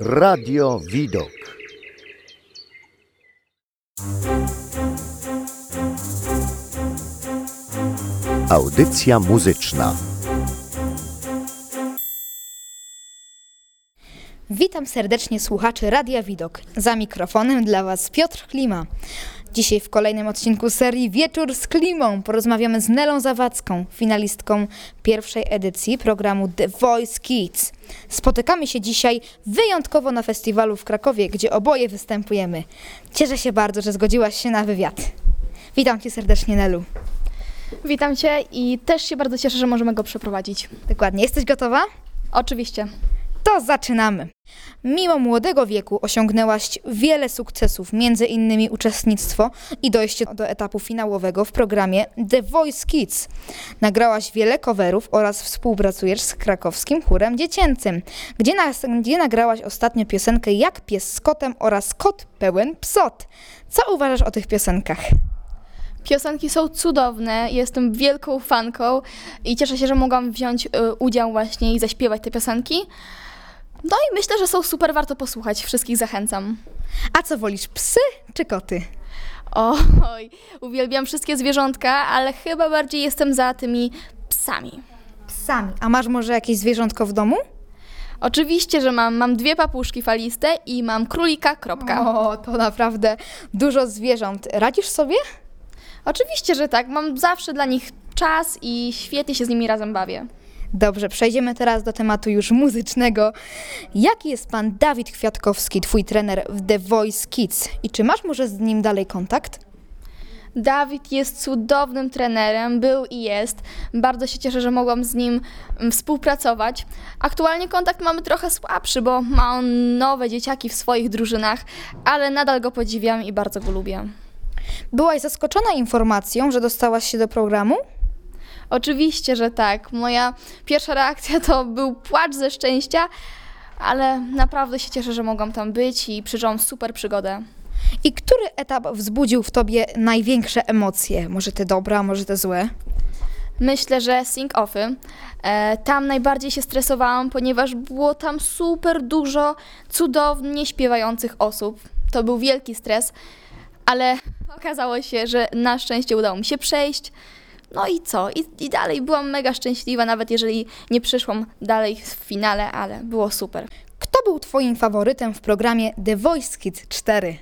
Radio Widok. Audycja muzyczna. Witam serdecznie słuchaczy Radia Widok. Za mikrofonem dla Was Piotr Klima. Dzisiaj w kolejnym odcinku serii Wieczór z Klimą porozmawiamy z Nelą Zawadzką, finalistką pierwszej edycji programu The Voice Kids. Spotykamy się dzisiaj wyjątkowo na festiwalu w Krakowie, gdzie oboje występujemy. Cieszę się bardzo, że zgodziłaś się na wywiad. Witam Cię serdecznie, Nelu. Witam Cię i też się bardzo cieszę, że możemy go przeprowadzić. Dokładnie. Jesteś gotowa? Oczywiście. To zaczynamy. Mimo młodego wieku osiągnęłaś wiele sukcesów, między innymi uczestnictwo i dojście do etapu finałowego w programie The Voice Kids. Nagrałaś wiele coverów oraz współpracujesz z krakowskim chórem dziecięcym, gdzie, nas, gdzie nagrałaś ostatnio piosenkę Jak pies z kotem oraz Kot pełen psot. Co uważasz o tych piosenkach? Piosenki są cudowne, jestem wielką fanką i cieszę się, że mogłam wziąć y, udział właśnie i zaśpiewać te piosenki. No i myślę, że są super, warto posłuchać, wszystkich zachęcam. A co wolisz, psy czy koty? Oj, uwielbiam wszystkie zwierzątka, ale chyba bardziej jestem za tymi psami. Psami. A masz może jakieś zwierzątko w domu? Oczywiście, że mam. Mam dwie papuszki faliste i mam królika, kropka. O, to naprawdę dużo zwierząt. Radzisz sobie? Oczywiście, że tak. Mam zawsze dla nich czas i świetnie się z nimi razem bawię. Dobrze, przejdziemy teraz do tematu już muzycznego. Jaki jest pan Dawid Kwiatkowski, twój trener w The Voice Kids? I czy masz może z nim dalej kontakt? Dawid jest cudownym trenerem, był i jest. Bardzo się cieszę, że mogłam z nim mm, współpracować. Aktualnie kontakt mamy trochę słabszy, bo ma on nowe dzieciaki w swoich drużynach, ale nadal go podziwiam i bardzo go lubię. Byłaś zaskoczona informacją, że dostałaś się do programu? Oczywiście, że tak. Moja pierwsza reakcja to był płacz ze szczęścia, ale naprawdę się cieszę, że mogłam tam być i przeżyłam super przygodę. I który etap wzbudził w tobie największe emocje? Może te dobre, a może te złe? Myślę, że sing-offy. E, tam najbardziej się stresowałam, ponieważ było tam super dużo cudownie śpiewających osób. To był wielki stres, ale okazało się, że na szczęście udało mi się przejść. No i co? I, I dalej byłam mega szczęśliwa, nawet jeżeli nie przyszłam dalej w finale, ale było super. Kto był twoim faworytem w programie The Voice Kids 4?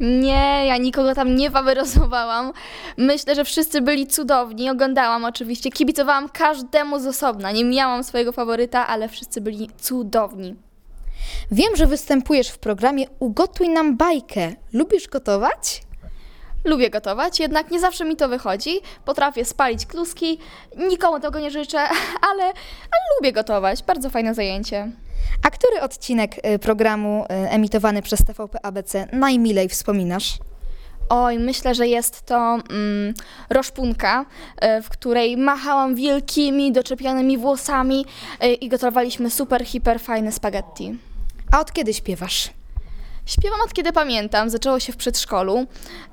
Nie, ja nikogo tam nie faworyzowałam. Myślę, że wszyscy byli cudowni. Oglądałam oczywiście, kibicowałam każdemu z osobna. Nie miałam swojego faworyta, ale wszyscy byli cudowni. Wiem, że występujesz w programie Ugotuj nam bajkę. Lubisz gotować? Lubię gotować, jednak nie zawsze mi to wychodzi. Potrafię spalić kluski, nikomu tego nie życzę, ale, ale lubię gotować. Bardzo fajne zajęcie. A który odcinek y, programu y, emitowany przez TVP ABC najmilej wspominasz? Oj, myślę, że jest to mm, roszpunka, y, w której machałam wielkimi, doczepianymi włosami y, i gotowaliśmy super, hiper fajne spaghetti. A od kiedy śpiewasz? Śpiewam od kiedy pamiętam, zaczęło się w przedszkolu.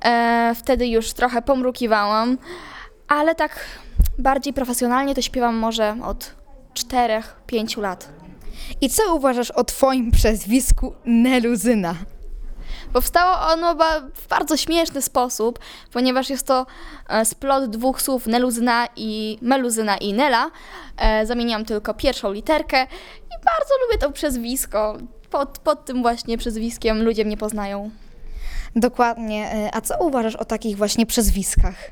E, wtedy już trochę pomrukiwałam, ale tak bardziej profesjonalnie to śpiewam może od 4-5 lat. I co uważasz o twoim przezwisku Neluzyna? Powstało ono ba- w bardzo śmieszny sposób, ponieważ jest to e, splot dwóch słów Neluzyna i Meluzyna i Nela. E, zamieniłam tylko pierwszą literkę i bardzo lubię to przezwisko. Pod, pod tym właśnie przezwiskiem ludzie mnie poznają. Dokładnie. y, A co uważasz o takich właśnie przezwiskach?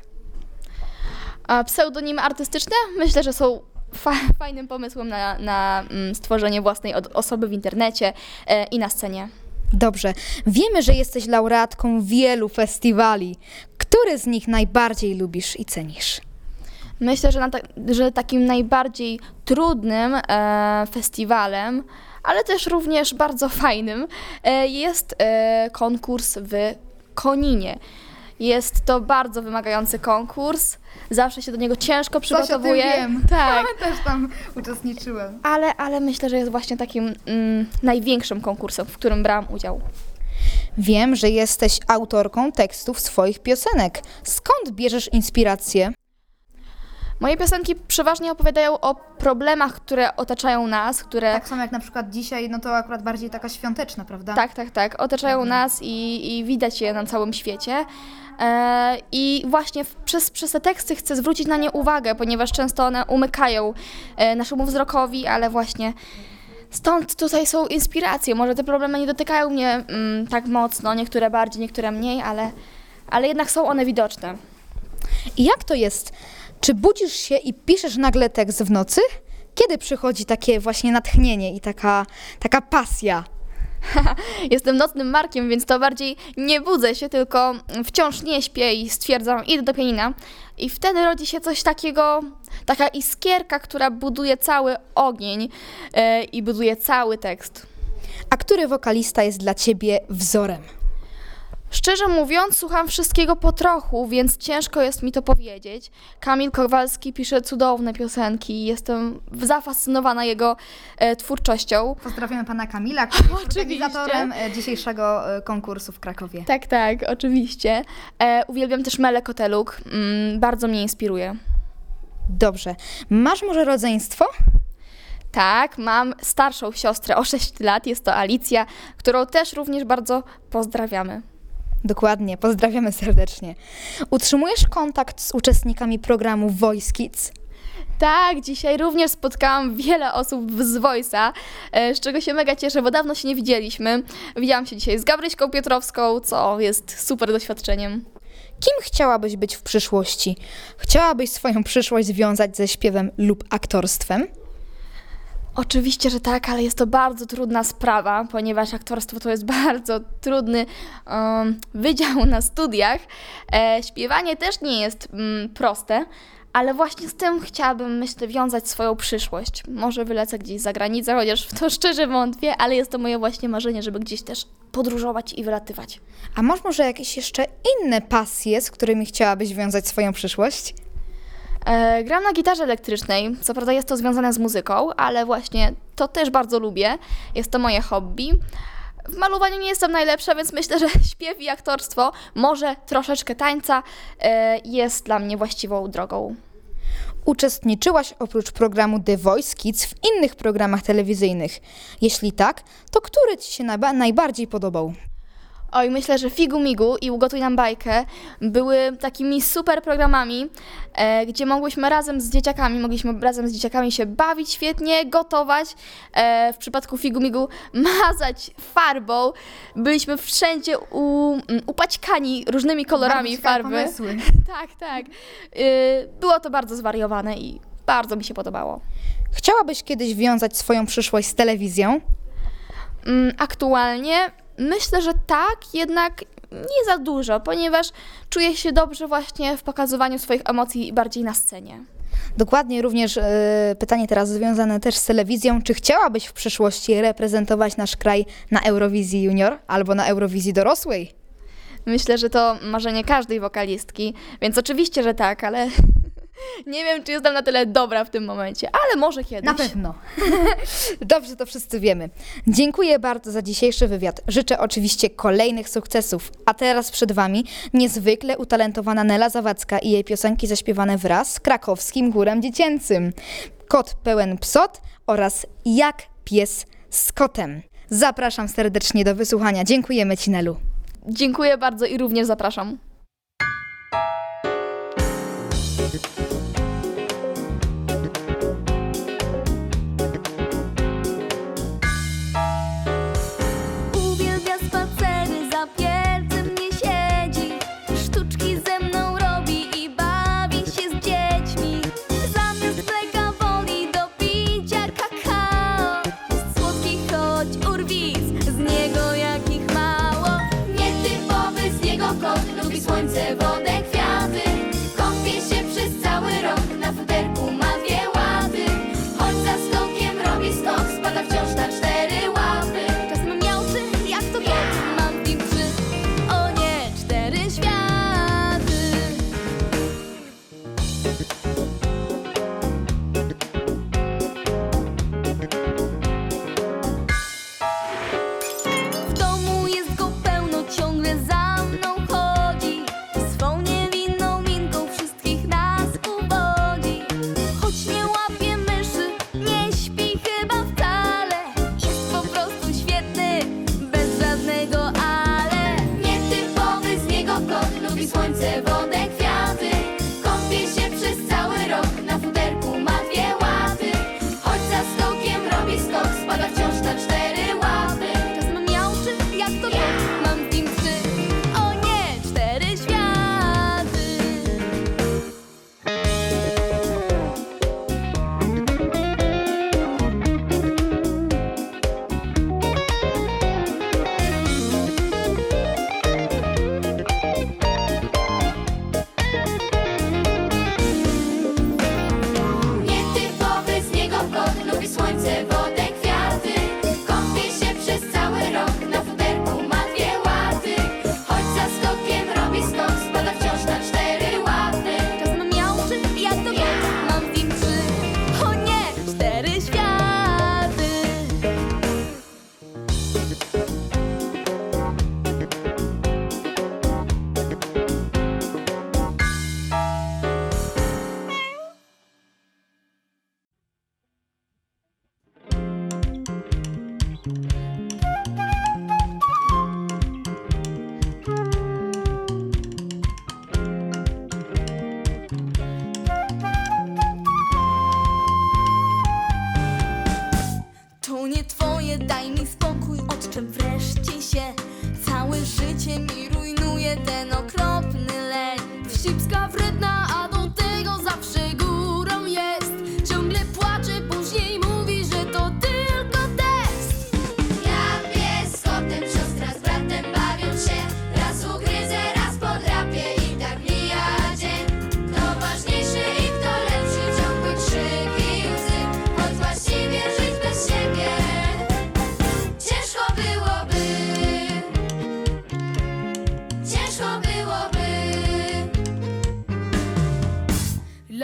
A pseudonimy artystyczne myślę, że są fa- fajnym pomysłem na, na mm, stworzenie własnej osoby w internecie e, i na scenie. Dobrze. Wiemy, że jesteś laureatką wielu festiwali. Który z nich najbardziej lubisz i cenisz? Myślę, że, ta- że takim najbardziej trudnym e, festiwalem, ale też również bardzo fajnym, e, jest e, konkurs w Koninie. Jest to bardzo wymagający konkurs. Zawsze się do niego ciężko przygotowuję. Tak. Też tam uczestniczyłem. Ale, ale myślę, że jest właśnie takim mm, największym konkursem, w którym brałam udział. Wiem, że jesteś autorką tekstów swoich piosenek. Skąd bierzesz inspirację? Moje piosenki przeważnie opowiadają o problemach, które otaczają nas, które Tak samo jak na przykład dzisiaj, no to akurat bardziej taka świąteczna, prawda? Tak, tak, tak. Otaczają nas i, i widać je na całym świecie. E, I właśnie w, przez, przez te teksty chcę zwrócić na nie uwagę, ponieważ często one umykają e, naszemu wzrokowi, ale właśnie stąd tutaj są inspiracje. Może te problemy nie dotykają mnie mm, tak mocno, niektóre bardziej, niektóre mniej, ale, ale jednak są one widoczne. I jak to jest? Czy budzisz się i piszesz nagle tekst w nocy? Kiedy przychodzi takie właśnie natchnienie i taka, taka pasja? Jestem nocnym markiem, więc to bardziej nie budzę się, tylko wciąż nie śpię i stwierdzam, idę do pianina. I wtedy rodzi się coś takiego, taka iskierka, która buduje cały ogień e, i buduje cały tekst. A który wokalista jest dla ciebie wzorem? Szczerze mówiąc, słucham wszystkiego po trochu, więc ciężko jest mi to powiedzieć. Kamil Kowalski pisze cudowne piosenki i jestem zafascynowana jego e, twórczością. Pozdrawiamy pana Kamila, który jest Oczywiście. organizatorem e, dzisiejszego e, konkursu w Krakowie. Tak, tak, oczywiście. E, uwielbiam też Mele Koteluk, mm, bardzo mnie inspiruje. Dobrze. Masz może rodzeństwo? Tak, mam starszą siostrę o 6 lat, jest to Alicja, którą też również bardzo pozdrawiamy. Dokładnie, pozdrawiamy serdecznie. Utrzymujesz kontakt z uczestnikami programu Voice Kids? Tak, dzisiaj również spotkałam wiele osób z Voice'a, e, z czego się mega cieszę, bo dawno się nie widzieliśmy. Widziałam się dzisiaj z Gabryśką Piotrowską, co jest super doświadczeniem. Kim chciałabyś być w przyszłości? Chciałabyś swoją przyszłość związać ze śpiewem lub aktorstwem? Oczywiście, że tak, ale jest to bardzo trudna sprawa, ponieważ aktorstwo to jest bardzo trudny um, wydział na studiach. E, śpiewanie też nie jest mm, proste, ale właśnie z tym chciałabym, myślę, wiązać swoją przyszłość. Może wylecę gdzieś za granicę, chociaż w to szczerze wątpię, ale jest to moje właśnie marzenie, żeby gdzieś też podróżować i wylatywać. A masz może jakieś jeszcze inne pasje, z którymi chciałabyś wiązać swoją przyszłość? E, gram na gitarze elektrycznej, co prawda jest to związane z muzyką, ale właśnie to też bardzo lubię. Jest to moje hobby. W malowaniu nie jestem najlepsza, więc myślę, że śpiew i aktorstwo, może troszeczkę tańca, e, jest dla mnie właściwą drogą. Uczestniczyłaś oprócz programu The Voice Kids w innych programach telewizyjnych? Jeśli tak, to który Ci się najba- najbardziej podobał? Oj, myślę, że Figu Migu i Ugotuj nam bajkę były takimi super programami, e, gdzie mogłyśmy razem z dzieciakami, mogliśmy razem z dzieciakami się bawić świetnie, gotować. E, w przypadku Figu Migu mazać farbą. Byliśmy wszędzie u, mm, upaćkani różnymi kolorami farby. Tak, tak. E, było to bardzo zwariowane i bardzo mi się podobało. Chciałabyś kiedyś wiązać swoją przyszłość z telewizją? Mm, Aktualnie myślę, że tak, jednak nie za dużo, ponieważ czuję się dobrze właśnie w pokazywaniu swoich emocji bardziej na scenie. Dokładnie, również e, pytanie teraz związane też z telewizją. Czy chciałabyś w przyszłości reprezentować nasz kraj na Eurowizji Junior albo na Eurowizji dorosłej? Myślę, że to marzenie każdej wokalistki, więc oczywiście, że tak, ale nie wiem, czy jestem na tyle dobra w tym momencie, ale może kiedyś. Na pewno. Dobrze, to wszyscy wiemy. Dziękuję bardzo za dzisiejszy wywiad. Życzę oczywiście kolejnych sukcesów. A teraz przed Wami niezwykle utalentowana Nela Zawadzka i jej piosenki zaśpiewane wraz z krakowskim chórem dziecięcym. Kot pełen psot oraz Jak pies z kotem. Zapraszam serdecznie do wysłuchania. Dziękujemy Ci, Nelu. Dziękuję bardzo i również zapraszam. Thank you.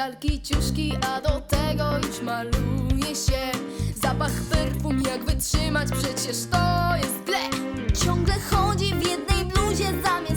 lalki, ciuszki, a do tego już maluje się. Zapach perfum, jak wytrzymać, przecież to jest tle Ciągle chodzi w jednej bluzie zamiast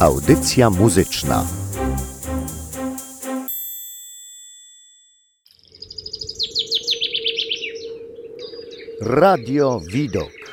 Audycja muzyczna. Radio Widok.